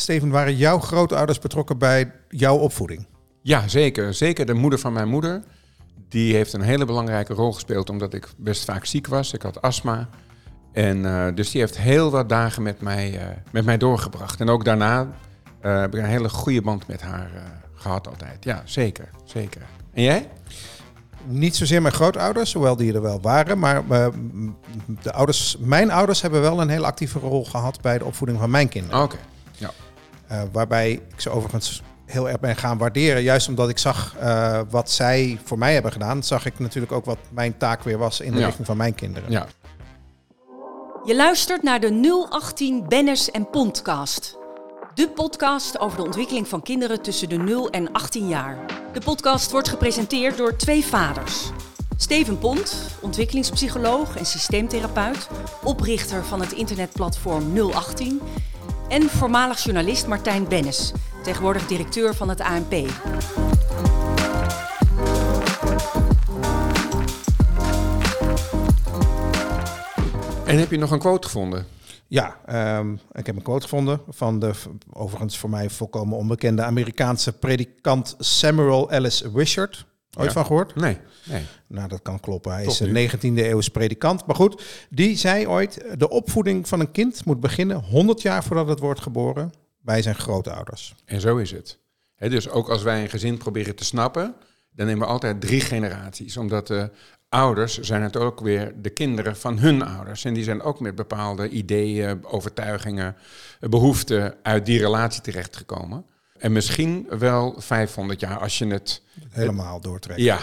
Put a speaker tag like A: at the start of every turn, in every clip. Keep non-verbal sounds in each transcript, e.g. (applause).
A: Steven, waren jouw grootouders betrokken bij jouw opvoeding?
B: Ja, zeker. Zeker de moeder van mijn moeder. Die heeft een hele belangrijke rol gespeeld omdat ik best vaak ziek was. Ik had astma. En uh, dus die heeft heel wat dagen met mij, uh, met mij doorgebracht. En ook daarna uh, heb ik een hele goede band met haar gehad altijd. Ja, zeker. zeker. En jij?
A: Niet zozeer mijn grootouders, hoewel die er wel waren. Maar de ouders, mijn ouders hebben wel een hele actieve rol gehad bij de opvoeding van mijn kinderen.
B: Oké. Ja.
A: Waarbij ik ze overigens heel erg ben gaan waarderen. Juist omdat ik zag uh, wat zij voor mij hebben gedaan, zag ik natuurlijk ook wat mijn taak weer was in de
B: Ja.
A: richting van mijn kinderen.
B: Ja.
C: Je luistert naar de 018 Benners en Pondcast. De podcast over de ontwikkeling van kinderen tussen de 0 en 18 jaar. De podcast wordt gepresenteerd door twee vaders. Steven Pont, ontwikkelingspsycholoog en systeemtherapeut, oprichter van het internetplatform 018. En voormalig journalist Martijn Bennis, tegenwoordig directeur van het ANP.
B: En heb je nog een quote gevonden?
A: Ja, ehm, ik heb een quote gevonden van de overigens voor mij volkomen onbekende Amerikaanse predikant Samuel Ellis Wishart. Ooit
B: Ja.
A: van gehoord?
B: Nee. nee.
A: Nou, dat kan kloppen. Hij is een
B: nu.
A: 19e eeuwse predikant. Maar goed, die zei ooit: de opvoeding van een kind moet beginnen 100 jaar voordat het wordt geboren bij zijn grootouders.
B: En zo is het. Dus ook als wij een gezin proberen te snappen, dan nemen we altijd drie generaties. Omdat de ouders zijn het ook weer de kinderen van hun ouders. En die zijn ook met bepaalde ideeën, overtuigingen, behoeften uit die relatie terechtgekomen. En misschien wel 500 jaar als je het...
A: Helemaal doortrekken.
B: Ja,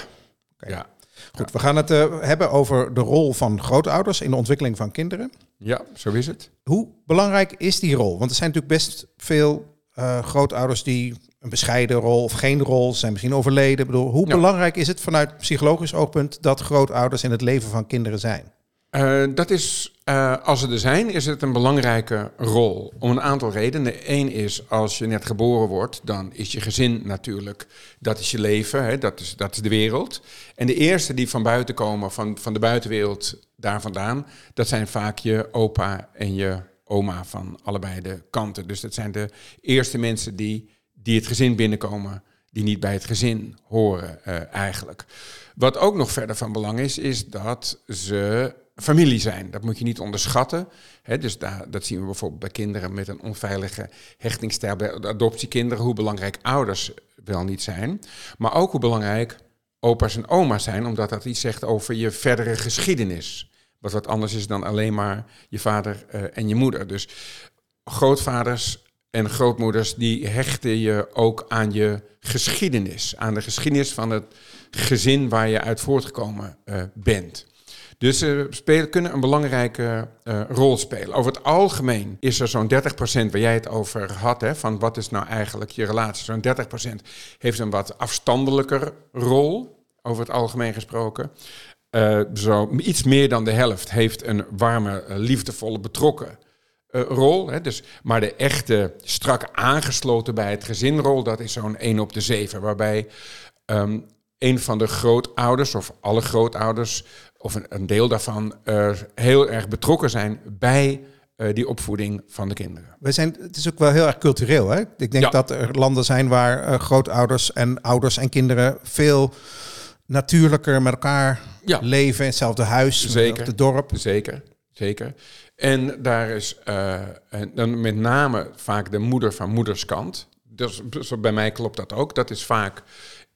B: ja,
A: Goed, we gaan het eh, hebben over de rol van grootouders in de ontwikkeling van kinderen.
B: ja, zo is het.
A: Hoe belangrijk is die rol? Want er zijn natuurlijk best veel eh, grootouders die een bescheiden rol of geen rol zijn, misschien overleden. Ik bedoel, hoe
B: Ja.
A: belangrijk is het vanuit psychologisch oogpunt dat grootouders in het leven van kinderen zijn?
B: Eh, dat is, eh, als ze er zijn, is het een belangrijke rol. Om een aantal redenen. Eén is, als je net geboren wordt, dan is je gezin natuurlijk, dat is je leven, hè, dat, is, dat is de wereld. En de eerste die van buiten komen, van, van de buitenwereld daar vandaan, dat zijn vaak je opa en je oma van allebei de kanten. Dus dat zijn de eerste mensen die, die het gezin binnenkomen, die niet bij het gezin horen eh, eigenlijk. Wat ook nog verder van belang is, is dat ze familie zijn. Dat moet je niet onderschatten. Dus daar, dat zien we bijvoorbeeld bij kinderen met een onveilige hechtingsstijl, bij de adoptiekinderen, hoe belangrijk ouders wel niet zijn. Maar ook hoe belangrijk opa's en oma's zijn, omdat dat iets zegt over je verdere geschiedenis. Wat wat anders is dan alleen maar je vader eh, en je moeder. Dus grootvaders en grootmoeders, die hechten je ook aan je geschiedenis. Aan de geschiedenis van het gezin waar je uit voortgekomen eh, bent. Dus ze spelen, kunnen een belangrijke eh, rol spelen. Over het algemeen is er zo'n 30% waar jij het over had, hè, van wat is nou eigenlijk je relatie. Zo'n 30% heeft een wat afstandelijker rol, over het algemeen gesproken. Eh, zo iets meer dan de helft heeft een warme, eh, liefdevolle, betrokken eh, rol. Hè, dus, maar de echte strak aangesloten bij het gezinrol, dat is zo'n 1 op de 7. Waarbij ehm, een van de grootouders of alle grootouders of een, een deel daarvan eh, heel erg betrokken zijn bij eh, die opvoeding van de kinderen.
A: We zijn, het is ook wel heel erg cultureel. Hè? Ik denk
B: Ja.
A: dat er landen zijn waar eh, grootouders en ouders en kinderen veel natuurlijker met elkaar
B: Ja.
A: leven in hetzelfde huis,
B: Zeker.
A: op het dorp.
B: Zeker, zeker. En daar is eh, en dan met name vaak de moeder van moederskant. Dus zo bij mij klopt dat ook. Dat is vaak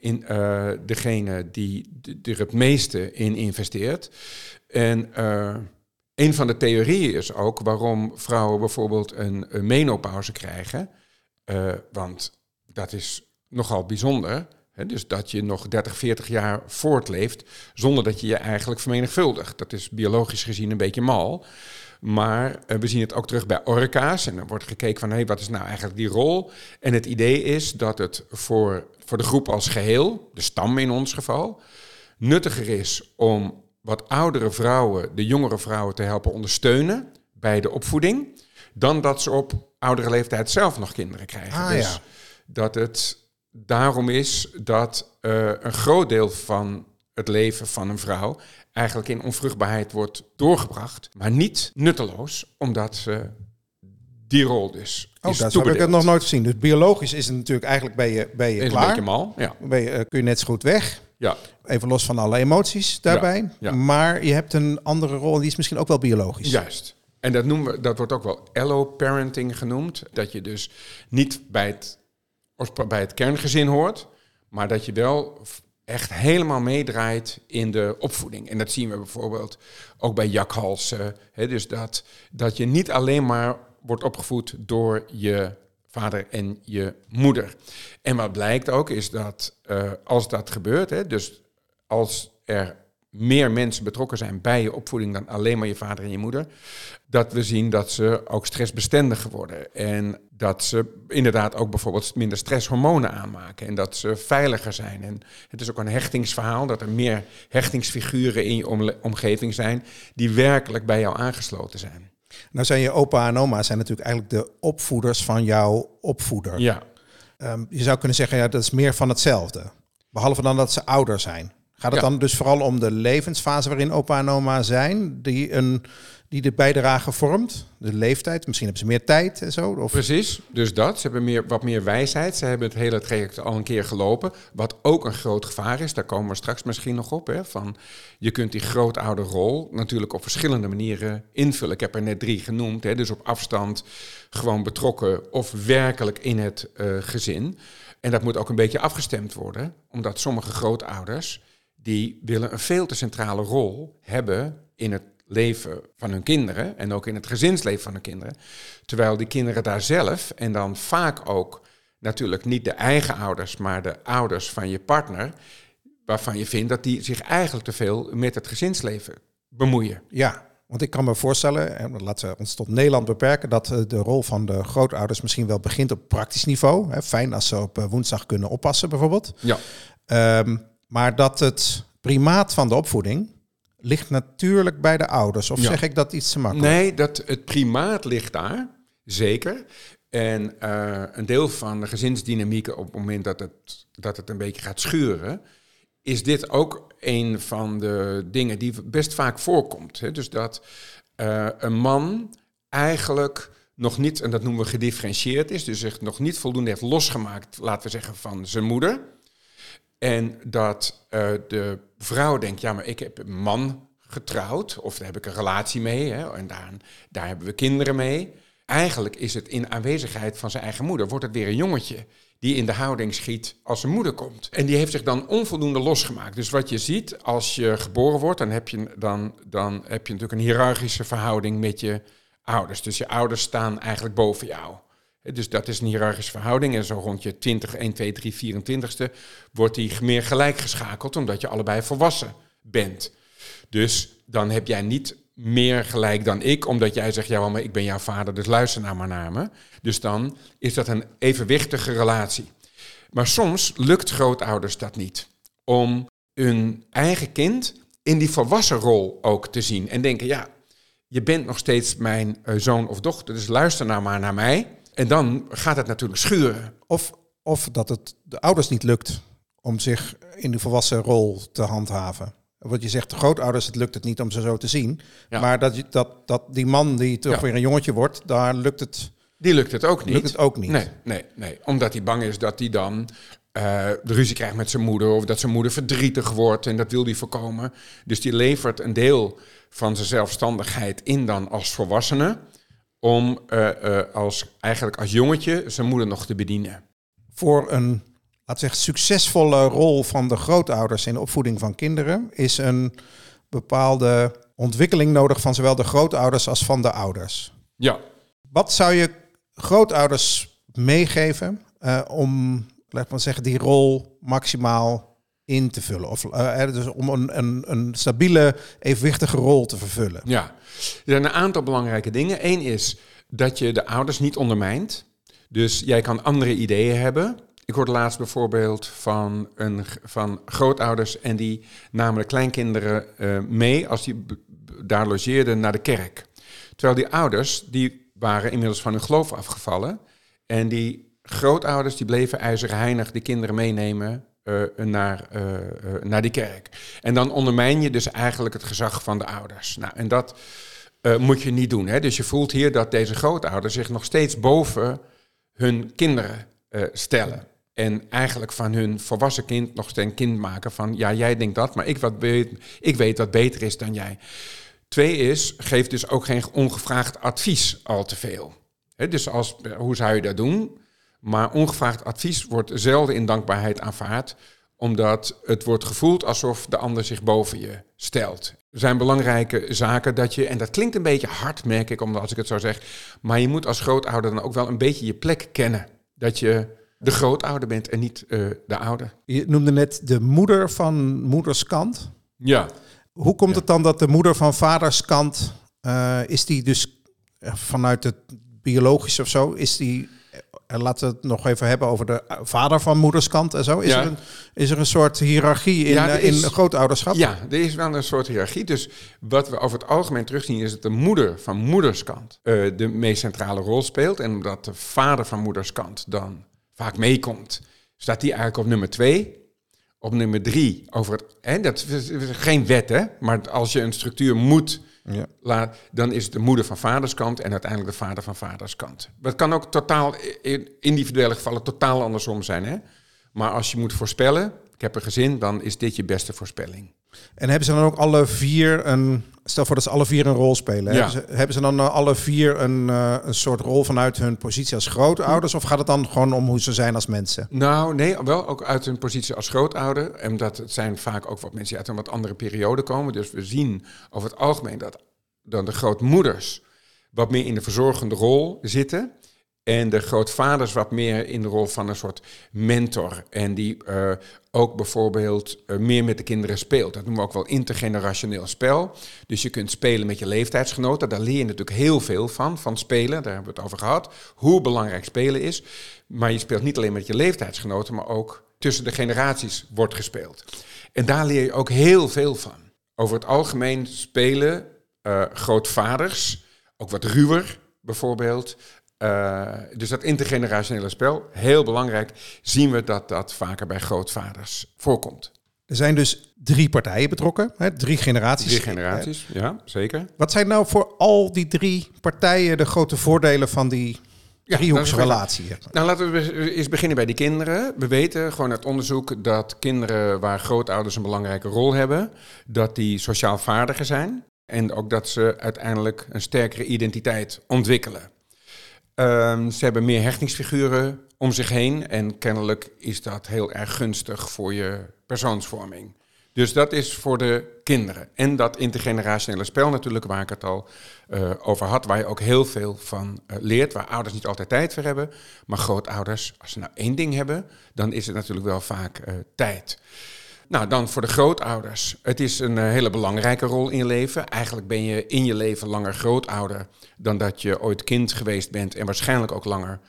B: in, eh, degene die er het meeste in investeert. En eh, een van de theorieën is ook waarom vrouwen bijvoorbeeld een, menopauze krijgen. Eh, want dat is nogal bijzonder. Hè? Dus dat je nog 30, 40 jaar voortleeft zonder dat je je eigenlijk vermenigvuldigt. Dat is biologisch gezien een beetje mal. Maar we zien het ook terug bij orka's. En er wordt gekeken van, hé, wat is nou eigenlijk die rol? En het idee is dat het voor, voor de groep als geheel, de stam in ons geval, nuttiger is om wat oudere vrouwen, de jongere vrouwen te helpen ondersteunen bij de opvoeding, dan dat ze op oudere leeftijd zelf nog kinderen krijgen.
A: Ah,
B: dus
A: ja.
B: dat het daarom is dat eh, een groot deel van het leven van een vrouw eigenlijk in onvruchtbaarheid wordt doorgebracht, maar niet nutteloos, omdat ze die rol dus.
A: Oh, dat heb ik het nog nooit gezien. Dus biologisch is het natuurlijk eigenlijk ben je, ben je
B: een
A: klaar.
B: beetje mal, ja.
A: Ben je, eh, kun je net zo goed weg.
B: ja.
A: Even los van alle emoties daarbij.
B: ja.
A: Maar je hebt een andere rol en die is misschien ook wel biologisch.
B: Juist. En dat, noemen we, dat wordt ook wel allo-parenting genoemd. Dat je dus niet bij het, bij het kerngezin hoort, maar dat je wel echt helemaal meedraait in de opvoeding. En dat zien we bijvoorbeeld ook bij jakhalsen. Hè, dus dat, dat je niet alleen maar wordt opgevoed door je vader en je moeder. En wat blijkt ook is dat eh, als dat gebeurt, hè, dus als er meer mensen betrokken zijn bij je opvoeding dan alleen maar je vader en je moeder, dat we zien dat ze ook stressbestendiger worden. En dat ze inderdaad ook bijvoorbeeld minder stresshormonen aanmaken. En dat ze veiliger zijn. En het is ook een hechtingsverhaal dat er meer hechtingsfiguren in je omgeving zijn die werkelijk bij jou aangesloten zijn.
A: Nou zijn je opa en oma zijn natuurlijk eigenlijk de opvoeders van jouw opvoeder.
B: Ja,
A: Ehm, je zou kunnen zeggen, ja, dat is meer van hetzelfde. Behalve dan dat ze ouder zijn. Gaat het
B: Ja.
A: dan dus vooral om de levensfase waarin opa en oma zijn, die, een, die de bijdrage vormt? De leeftijd, misschien hebben ze meer tijd en zo? Of,
B: precies. Dus dat. Ze hebben meer, wat meer wijsheid. Ze hebben het hele traject al een keer gelopen. Wat ook een groot gevaar is. Daar komen we straks misschien nog op. Hè, van, je kunt die grootouderrol natuurlijk op verschillende manieren invullen. Ik heb er net drie genoemd. Hè, dus op afstand, gewoon betrokken of werkelijk in het eh, gezin. En dat moet ook een beetje afgestemd worden. Omdat sommige grootouders... die willen een veel te centrale rol hebben in het leven van hun kinderen en ook in het gezinsleven van hun kinderen. Terwijl die kinderen daar zelf en dan vaak ook natuurlijk niet de eigen ouders, maar de ouders van je partner, waarvan je vindt dat die zich eigenlijk te veel met het gezinsleven bemoeien.
A: Ja, want ik kan me voorstellen, en laten we ons tot Nederland beperken, dat eh, de rol van de grootouders misschien wel begint op praktisch niveau. Fijn als ze op eh, woensdag kunnen oppassen bijvoorbeeld.
B: Ja,
A: Ehm, maar dat het primaat van de opvoeding ligt natuurlijk bij de ouders. Of
B: Ja.
A: zeg ik dat iets te makkelijk?
B: nee, dat het primaat ligt daar, zeker. En eh, een deel van de gezinsdynamieken op het moment dat het, dat het een beetje gaat schuren, is dit ook een van de dingen die best vaak voorkomt. Hè? Dus dat eh, een man eigenlijk nog niet, en dat noemen we gedifferentieerd is, dus zich nog niet voldoende heeft losgemaakt, laten we zeggen, van zijn moeder. En dat eh, de vrouw denkt, ja, maar ik heb een man getrouwd, of daar heb ik een relatie mee, hè, en daar, daar hebben we kinderen mee. Eigenlijk is het in aanwezigheid van zijn eigen moeder, wordt het weer een jongetje die in de houding schiet als zijn moeder komt. En die heeft zich dan onvoldoende losgemaakt. Dus wat je ziet als je geboren wordt, dan heb je, dan, dan heb je natuurlijk een hiërarchische verhouding met je ouders. Dus je ouders staan eigenlijk boven jou. Dus dat is een hiërarchische verhouding. En zo rond je 20, 1, 2, 3, 24ste wordt die meer gelijk geschakeld, omdat je allebei volwassen bent. Dus dan heb jij niet meer gelijk dan ik, omdat jij zegt, ja, maar ik ben jouw vader, dus luister nou naar me. Dus dan is dat een evenwichtige relatie. Maar soms lukt grootouders dat niet. Om hun eigen kind in die volwassen rol ook te zien. En denken, ja, je bent nog steeds mijn eh, zoon of dochter, dus luister nou maar naar mij. En dan gaat het natuurlijk schuren.
A: Of, of dat het de ouders niet lukt om zich in de volwassen rol te handhaven. Wat je zegt, de grootouders, het lukt het niet om ze zo te zien.
B: Ja.
A: Maar dat, je- dat, dat die man die toch
B: Ja.
A: weer een jongetje wordt, daar lukt het,
B: Die lukt het ook niet.
A: lukt het ook niet.
B: Nee, nee, nee. Omdat hij bang is dat hij dan eh, de ruzie krijgt met zijn moeder. Of dat zijn moeder verdrietig wordt. En dat wil hij voorkomen. Dus die levert een deel van zijn zelfstandigheid in dan als volwassene. Om eh, eh, als, eigenlijk als jongetje zijn moeder nog te bedienen.
A: Voor een, we zeggen, succesvolle rol van de grootouders in de opvoeding van kinderen is een bepaalde ontwikkeling nodig van zowel de grootouders als van de ouders.
B: Ja,
A: Wat zou je grootouders meegeven eh, om, laat maar zeggen, die rol maximaal in te vullen? Of eh, dus om een, een, een stabiele, evenwichtige rol te vervullen.
B: Ja, er zijn een aantal belangrijke dingen. Eén is dat je de ouders niet ondermijnt. Dus jij kan andere ideeën hebben. Ik hoorde laatst bijvoorbeeld van, een, van grootouders en die namen de kleinkinderen eh, mee als die daar logeerden naar de kerk. Terwijl die ouders, die waren inmiddels van hun geloof afgevallen. En die grootouders, die bleven ijzerheinig de kinderen meenemen naar, eh, eh, naar die kerk. En dan ondermijn je dus eigenlijk het gezag van de ouders. Nou, en dat eh, moet je niet doen. Hè? Dus je voelt hier dat deze grootouders zich nog steeds boven hun kinderen eh, stellen. En eigenlijk van hun volwassen kind nog steeds een kind maken van... ja, jij denkt dat, maar ik, wat weet, ik weet wat beter is dan jij. Twee is, geef dus ook geen ongevraagd advies al te veel. Dus als, hoe zou je dat doen? Maar ongevraagd advies wordt zelden in dankbaarheid aanvaard omdat het wordt gevoeld alsof de ander zich boven je stelt. Er zijn belangrijke zaken dat je, en dat klinkt een beetje hard, merk ik, omdat als ik het zo zeg, maar je moet als grootouder dan ook wel een beetje je plek kennen. Dat je de grootouder bent en niet uh, de ouder.
A: Je noemde net de moeder van moederskant.
B: Ja.
A: Hoe komt het dan dat de moeder van vaderskant, uh, is die dus vanuit het biologisch of zo, is die en laten we het nog even hebben over de vader van moederskant en zo. Is, er, een, is er een soort hiërarchie in, ja, uh, in grootouderschap?
B: Ja, er is wel een soort hiërarchie. Dus wat we over het algemeen terugzien is dat de moeder van moederskant uh, de meest centrale rol speelt. En omdat de vader van moederskant dan vaak meekomt, staat die eigenlijk op nummer twee. Op nummer drie over het... Hè, dat is geen wet, hè. Maar als je een structuur moet ja. Laat, dan is het de moeder van vaderskant en uiteindelijk de vader van vaderskant. Het kan ook totaal, in individuele gevallen totaal andersom zijn. Hè? Maar als je moet voorspellen, ik heb een gezin, dan is dit je beste voorspelling.
A: En hebben ze dan ook alle vier een. Stel voor dat ze alle vier een rol spelen. Ja. Hebben, ze, hebben, ze, dan uh, alle vier een, uh, een soort rol vanuit hun positie als grootouders? Of gaat het dan gewoon om hoe ze zijn als mensen?
B: Nou, nee, wel ook uit hun positie als grootouder. En dat het zijn vaak ook wat mensen die uit een wat andere periode komen. Dus we zien over het algemeen dat dan de grootmoeders wat meer in de verzorgende rol zitten. En de grootvaders wat meer in de rol van een soort mentor. En die uh, ook bijvoorbeeld uh, meer met de kinderen speelt. Dat noemen we ook wel intergenerationeel spel. Dus je kunt spelen met je leeftijdsgenoten. Daar leer je natuurlijk heel veel van, van spelen. Daar hebben we het over gehad. Hoe belangrijk spelen is. Maar je speelt niet alleen met je leeftijdsgenoten, maar ook tussen de generaties wordt gespeeld. En daar leer je ook heel veel van. Over het algemeen spelen uh, grootvaders, ook wat ruwer bijvoorbeeld, uh, dus dat intergenerationele spel, heel belangrijk, zien we dat dat vaker bij grootvaders voorkomt.
A: Er zijn dus drie partijen betrokken, hè? drie generaties.
B: Drie generaties, ja, zeker.
A: Wat zijn nou voor al die drie partijen de grote voordelen van die driehoeksrelatie? Ja,
B: nou, laten we eens beginnen bij die kinderen. We weten gewoon uit onderzoek dat kinderen waar grootouders een belangrijke rol hebben, dat die sociaal vaardiger zijn. En ook dat ze uiteindelijk een sterkere identiteit ontwikkelen. Ehm, ze hebben meer hechtingsfiguren om zich heen en kennelijk is dat heel erg gunstig voor je persoonsvorming. Dus dat is voor de kinderen. En dat intergenerationele spel natuurlijk, waar ik het al uh, over had, waar je ook heel veel van uh, leert, waar ouders niet altijd tijd voor hebben. Maar grootouders, als ze nou één ding hebben, dan is het natuurlijk wel vaak uh, tijd. Nou, dan voor de grootouders. Het is een uh, hele belangrijke rol in je leven. Eigenlijk ben je in je leven langer grootouder dan dat je ooit kind geweest bent. En waarschijnlijk ook langer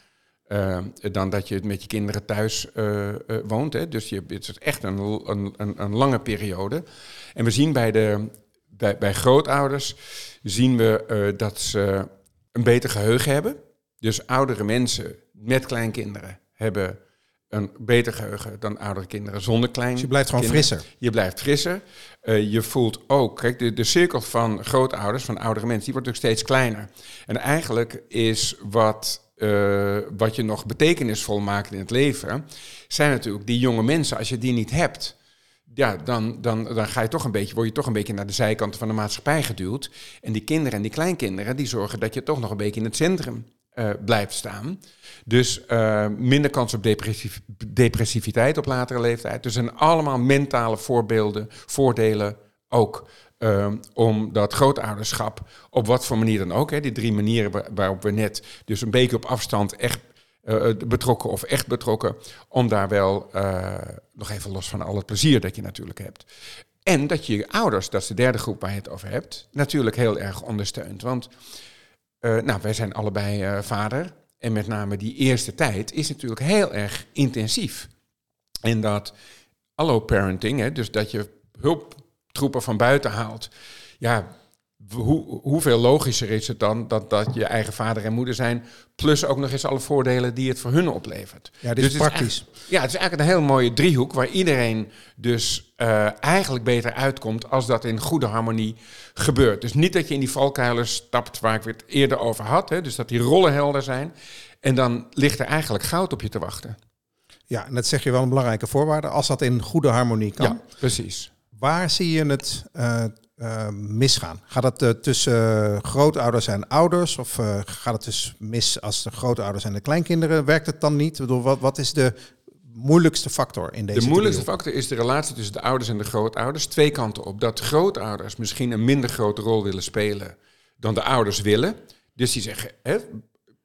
B: uh, dan dat je met je kinderen thuis uh, woont. Hè. Dus je, het is echt een, een, een, een, lange periode. En we zien bij, de, bij, bij grootouders zien we dat ze een beter geheugen hebben. Dus oudere mensen met kleinkinderen hebben een beter geheugen dan oudere kinderen zonder klein. Dus
A: je blijft gewoon frisser.
B: Je blijft frisser. Uh, je voelt ook, kijk, de, de cirkel van grootouders, van oudere mensen, die wordt ook steeds kleiner. En eigenlijk is wat, uh, wat je nog betekenisvol maakt in het leven, zijn natuurlijk die jonge mensen. Als je die niet hebt, ja, dan, dan, dan ga je toch een beetje, word je toch een beetje naar de zijkanten van de maatschappij geduwd. En die kinderen en die kleinkinderen, die zorgen dat je toch nog een beetje in het centrum uh, blijft staan. Dus uh, minder kans op depressiviteit op latere leeftijd. Dus zijn allemaal mentale voorbeelden, voordelen ook. Uh, om dat grootouderschap op wat voor manier dan ook, hè, die drie manieren waarop we net dus een beetje op afstand echt betrokken of echt betrokken, om daar wel nog even los van al het plezier dat je natuurlijk hebt. En dat je je ouders, dat is de derde groep waar je het over hebt, natuurlijk heel erg ondersteunt. Want uh, nou, wij zijn allebei vader. En met name die eerste tijd is natuurlijk heel erg intensief. En dat allo parenting, hè, dus dat je hulptroepen van buiten haalt. Ja, hoe, hoeveel logischer is het dan dat, dat je eigen vader en moeder zijn, plus ook nog eens alle voordelen die het voor hun oplevert.
A: Ja, dit is
B: Dus het
A: praktisch.
B: ja, het is eigenlijk een heel mooie driehoek waar iedereen dus eh, eigenlijk beter uitkomt als dat in goede harmonie gebeurt. Dus niet dat je in die valkuilen stapt waar ik het eerder over had, hè, dus dat die rollen helder zijn. En dan ligt er eigenlijk goud op je te wachten.
A: Ja, en dat zeg je wel een belangrijke voorwaarde. Als dat in goede harmonie kan.
B: Ja, precies.
A: Waar zie je het eh, eh, misgaan? Gaat het eh, tussen eh, grootouders en ouders? Of gaat het dus mis als de grootouders en de kleinkinderen? Werkt het dan niet? Ik bedoel, wat, wat is de moeilijkste factor in deze
B: De moeilijkste
A: driehoek?
B: factor is de relatie tussen de ouders en de grootouders. Twee kanten op. Dat grootouders misschien een minder grote rol willen spelen dan de ouders willen. Dus die zeggen, hè,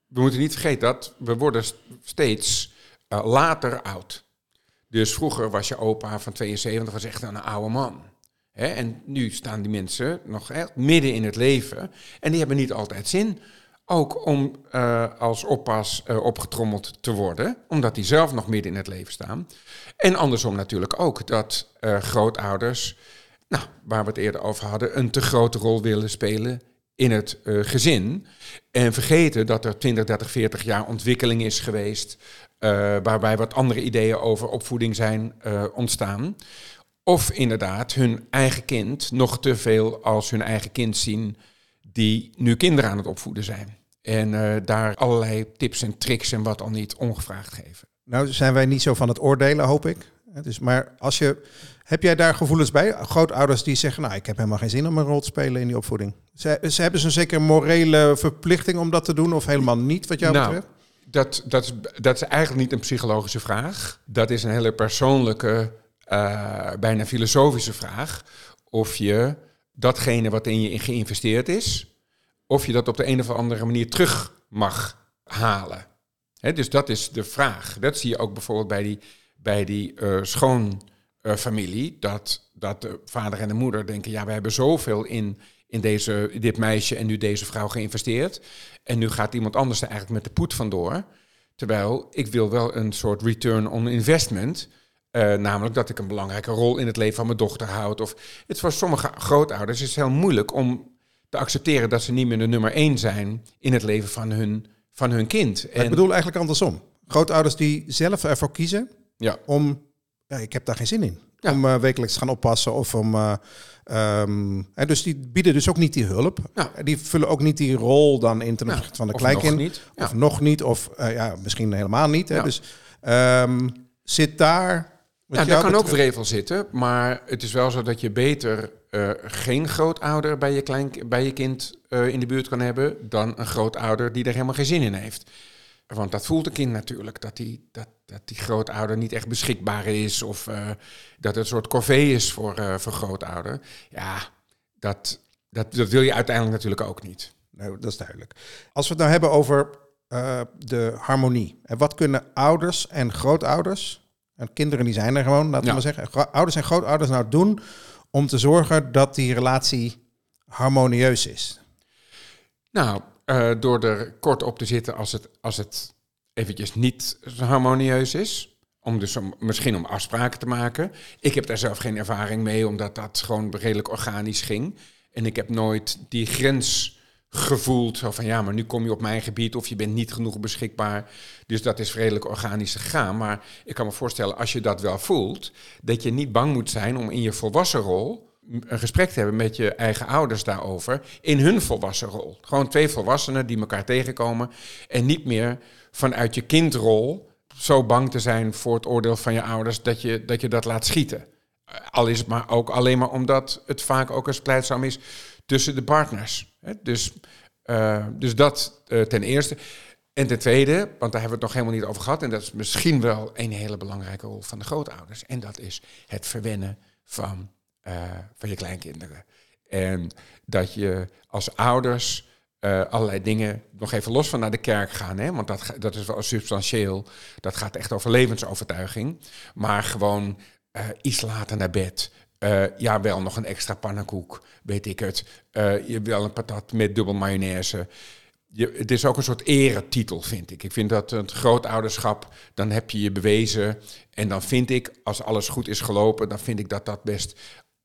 B: we moeten niet vergeten dat we worden st- steeds later oud. Dus vroeger was je opa van 72 was echt een oude man. Hè, en nu staan die mensen nog midden in het leven. En die hebben niet altijd zin ook om eh, als oppas eh, opgetrommeld te worden, omdat die zelf nog midden in het leven staan. En andersom natuurlijk ook, dat eh, grootouders, nou, waar we het eerder over hadden, een te grote rol willen spelen in het gezin. En vergeten dat er 20, 30, 40 jaar ontwikkeling is geweest, waarbij wat andere ideeën over opvoeding zijn ontstaan. Of inderdaad hun eigen kind nog te veel als hun eigen kind zien die nu kinderen aan het opvoeden zijn. En eh, daar allerlei tips en tricks en wat al niet ongevraagd geven.
A: Nou zijn wij niet zo van het oordelen, hoop ik. Dus, maar als je, heb jij daar gevoelens bij? Grootouders die zeggen, nou, ik heb helemaal geen zin om een rol te spelen in die opvoeding. Ze, ze hebben ze een zeker morele verplichting om dat te doen of helemaal niet, wat jou
B: Nou,
A: betreft?
B: Dat, dat, dat is eigenlijk niet een psychologische vraag. Dat is een hele persoonlijke, eh, bijna filosofische vraag. Of je datgene wat in je geïnvesteerd is, of je dat op de een of andere manier terug mag halen. Dus dat is de vraag. Dat zie je ook bijvoorbeeld bij die, bij die eh, schoonfamilie. dat, dat de vader en de moeder denken, ja, we hebben zoveel in, in deze, dit meisje en nu deze vrouw geïnvesteerd. En nu gaat iemand anders er eigenlijk met de poet vandoor. Terwijl ik wil wel een soort return on investment. Eh, namelijk dat ik een belangrijke rol in het leven van mijn dochter houd. Of het voor sommige grootouders is het heel moeilijk om te accepteren dat ze niet meer de nummer één zijn in het leven van hun, van hun kind.
A: Maar Ik bedoel eigenlijk andersom. Grootouders die zelf ervoor kiezen
B: ja,
A: om, ja, ik heb daar geen zin in.
B: Ja.
A: Om eh, wekelijks te gaan oppassen of om... eh, ehm, en dus die bieden dus ook niet die hulp.
B: Ja.
A: Die vullen ook niet die rol dan in ten opzichte van de
B: of
A: kleinkind.
B: nog niet.
A: Of nog niet, of ja, misschien helemaal niet. Hè. Dus ehm, zit daar...
B: Ja, daar kan ook wrevel zitten, maar het is wel zo dat je beter eh, geen grootouder bij je, klein, bij je kind eh, in de buurt kan hebben dan een grootouder die er helemaal geen zin in heeft. Want dat voelt een kind natuurlijk, dat die, dat, dat die grootouder niet echt beschikbaar is of eh, dat het een soort corvée is voor, voor grootouder. Ja, dat, dat, dat wil je uiteindelijk natuurlijk ook niet.
A: Nee, dat is duidelijk. Als we het nou hebben over de harmonie. En wat kunnen ouders en grootouders, en kinderen die zijn er gewoon, laten we maar zeggen, ouders en grootouders nou doen om te zorgen dat die relatie harmonieus is?
B: Nou, eh, door er kort op te zitten als het, als het eventjes niet harmonieus is. Om dus om, misschien om afspraken te maken. Ik heb daar zelf geen ervaring mee, omdat dat gewoon redelijk organisch ging. En ik heb nooit die grens gevoeld. Van ja, maar nu kom je op mijn gebied of je bent niet genoeg beschikbaar. Dus dat is redelijk organisch gegaan. Maar ik kan me voorstellen, als je dat wel voelt, dat je niet bang moet zijn om in je volwassen rol een gesprek te hebben met je eigen ouders daarover in hun volwassen rol. Gewoon twee volwassenen die elkaar tegenkomen en niet meer vanuit je kindrol zo bang te zijn voor het oordeel van je ouders dat je dat, je dat laat schieten. Al is het maar ook alleen maar omdat het vaak ook eens pleitzaam is tussen de partners. Dus, eh, dus dat eh, ten eerste. En ten tweede, want daar hebben we het nog helemaal niet over gehad, en dat is misschien wel een hele belangrijke rol van de grootouders. En dat is het verwennen van, eh, van je kleinkinderen. En dat je als ouders allerlei dingen nog even los van naar de kerk gaan. Hè? Want dat, dat is wel substantieel. Dat gaat echt over levensovertuiging. Maar gewoon iets later naar bed. Eh, ja, wel nog een extra pannenkoek, weet ik het. Eh, je wil een patat met dubbel mayonaise. Je, het is ook een soort eretitel, vind ik. Ik vind dat het grootouderschap, dan heb je je bewezen. En dan vind ik, als alles goed is gelopen, dan vind ik dat dat best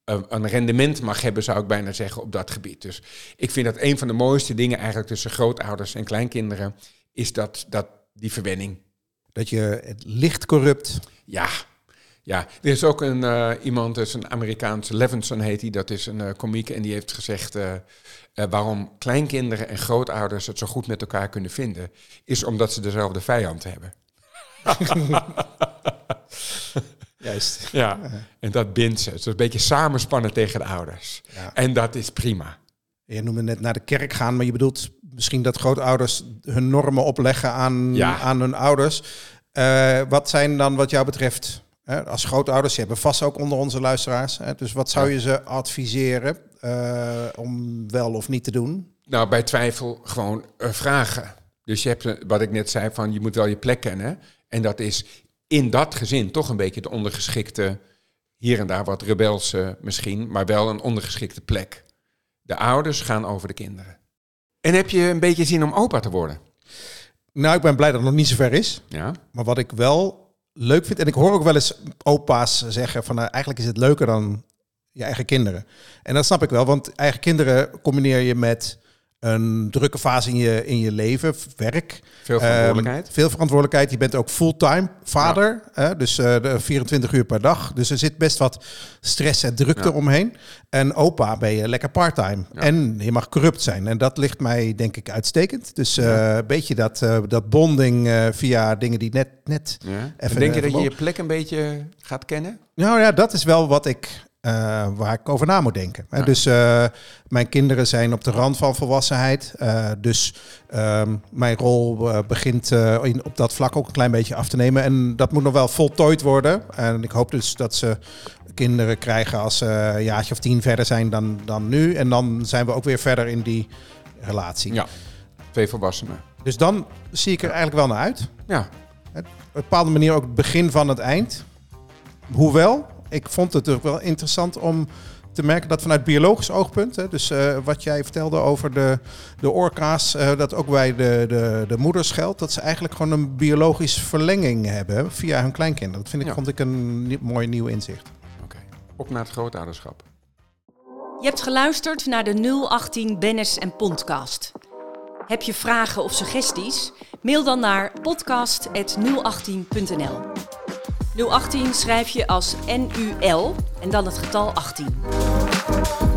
B: een, een rendement mag hebben, zou ik bijna zeggen, op dat gebied. Dus ik vind dat een van de mooiste dingen eigenlijk tussen grootouders en kleinkinderen is dat, dat die verwenning.
A: Dat je het licht corrupt.
B: Ja, ja, er is ook een, uh, iemand, dus een Amerikaanse, Levinson heet hij, dat is een uh, komiek en die heeft gezegd uh, waarom kleinkinderen en grootouders het zo goed met elkaar kunnen vinden, is omdat ze dezelfde vijand hebben. (laughs)
A: Juist.
B: Ja, en dat bindt ze. Dus een beetje samenspannen tegen de ouders. Ja. En dat is prima.
A: Je noemde net naar de kerk gaan, maar je bedoelt misschien dat grootouders hun normen opleggen aan,
B: Ja.
A: aan hun ouders. Eh, wat zijn dan wat jou betreft, hè, als grootouders, hebben vast ook onder onze luisteraars, hè, dus wat zou je ze adviseren eh, om wel of niet te doen?
B: Nou, bij twijfel gewoon eh, vragen. Dus je hebt, eh, wat ik net zei, van je moet wel je plek kennen. En dat is in dat gezin toch een beetje de ondergeschikte, hier en daar wat rebelse misschien, maar wel een ondergeschikte plek. De ouders gaan over de kinderen. En heb je een beetje zin om opa te worden?
A: Nou, ik ben blij dat het nog niet zover is.
B: Ja,
A: Maar wat ik wel leuk vind, en ik hoor ook wel eens opa's zeggen van nou, eigenlijk is het leuker dan je eigen kinderen. En dat snap ik wel, want eigen kinderen combineer je met een drukke fase in je, in je leven, werk.
B: veel verantwoordelijkheid.
A: Ehm, veel verantwoordelijkheid. Je bent ook fulltime vader, hè, dus eh, de 24 uur per dag. Dus er zit best wat stress en drukte
B: Ja.
A: omheen. En opa ben je lekker parttime.
B: Ja.
A: En je mag corrupt zijn. En dat ligt mij denk ik uitstekend. Dus eh, een beetje dat, eh, dat bonding via dingen die net... net.
B: En
A: even,
B: denk je dat je je plek een beetje gaat kennen?
A: nou ja, dat is wel wat ik, eh, waar ik over na moet denken.
B: Ja.
A: Dus eh, mijn kinderen zijn op de rand van volwassenheid. Eh, dus ehm, mijn rol begint in, op dat vlak ook een klein beetje af te nemen. En dat moet nog wel voltooid worden. En ik hoop dus dat ze kinderen krijgen als ze een jaartje of tien verder zijn dan, dan nu. En dan zijn we ook weer verder in die relatie.
B: Ja, twee volwassenen.
A: Dus dan zie ik er eigenlijk wel naar uit.
B: Ja,
A: op een bepaalde manier ook het begin van het eind. Hoewel, ik vond het ook wel interessant om te merken dat vanuit biologisch oogpunt, hè, dus eh, wat jij vertelde over de, de orka's, eh, dat ook bij de, de, de moeders geldt, dat ze eigenlijk gewoon een biologisch verlenging hebben via hun kleinkinderen. Dat vind ik,
B: Ja.
A: vond ik een mooi nieuw inzicht.
B: oké. Op naar het grootouderschap.
C: Je hebt geluisterd naar de 018 Bennis en Podcast. Heb je vragen of suggesties? Mail dan naar podcast.018.nl 018 schrijf je als NUL en dan het getal 18.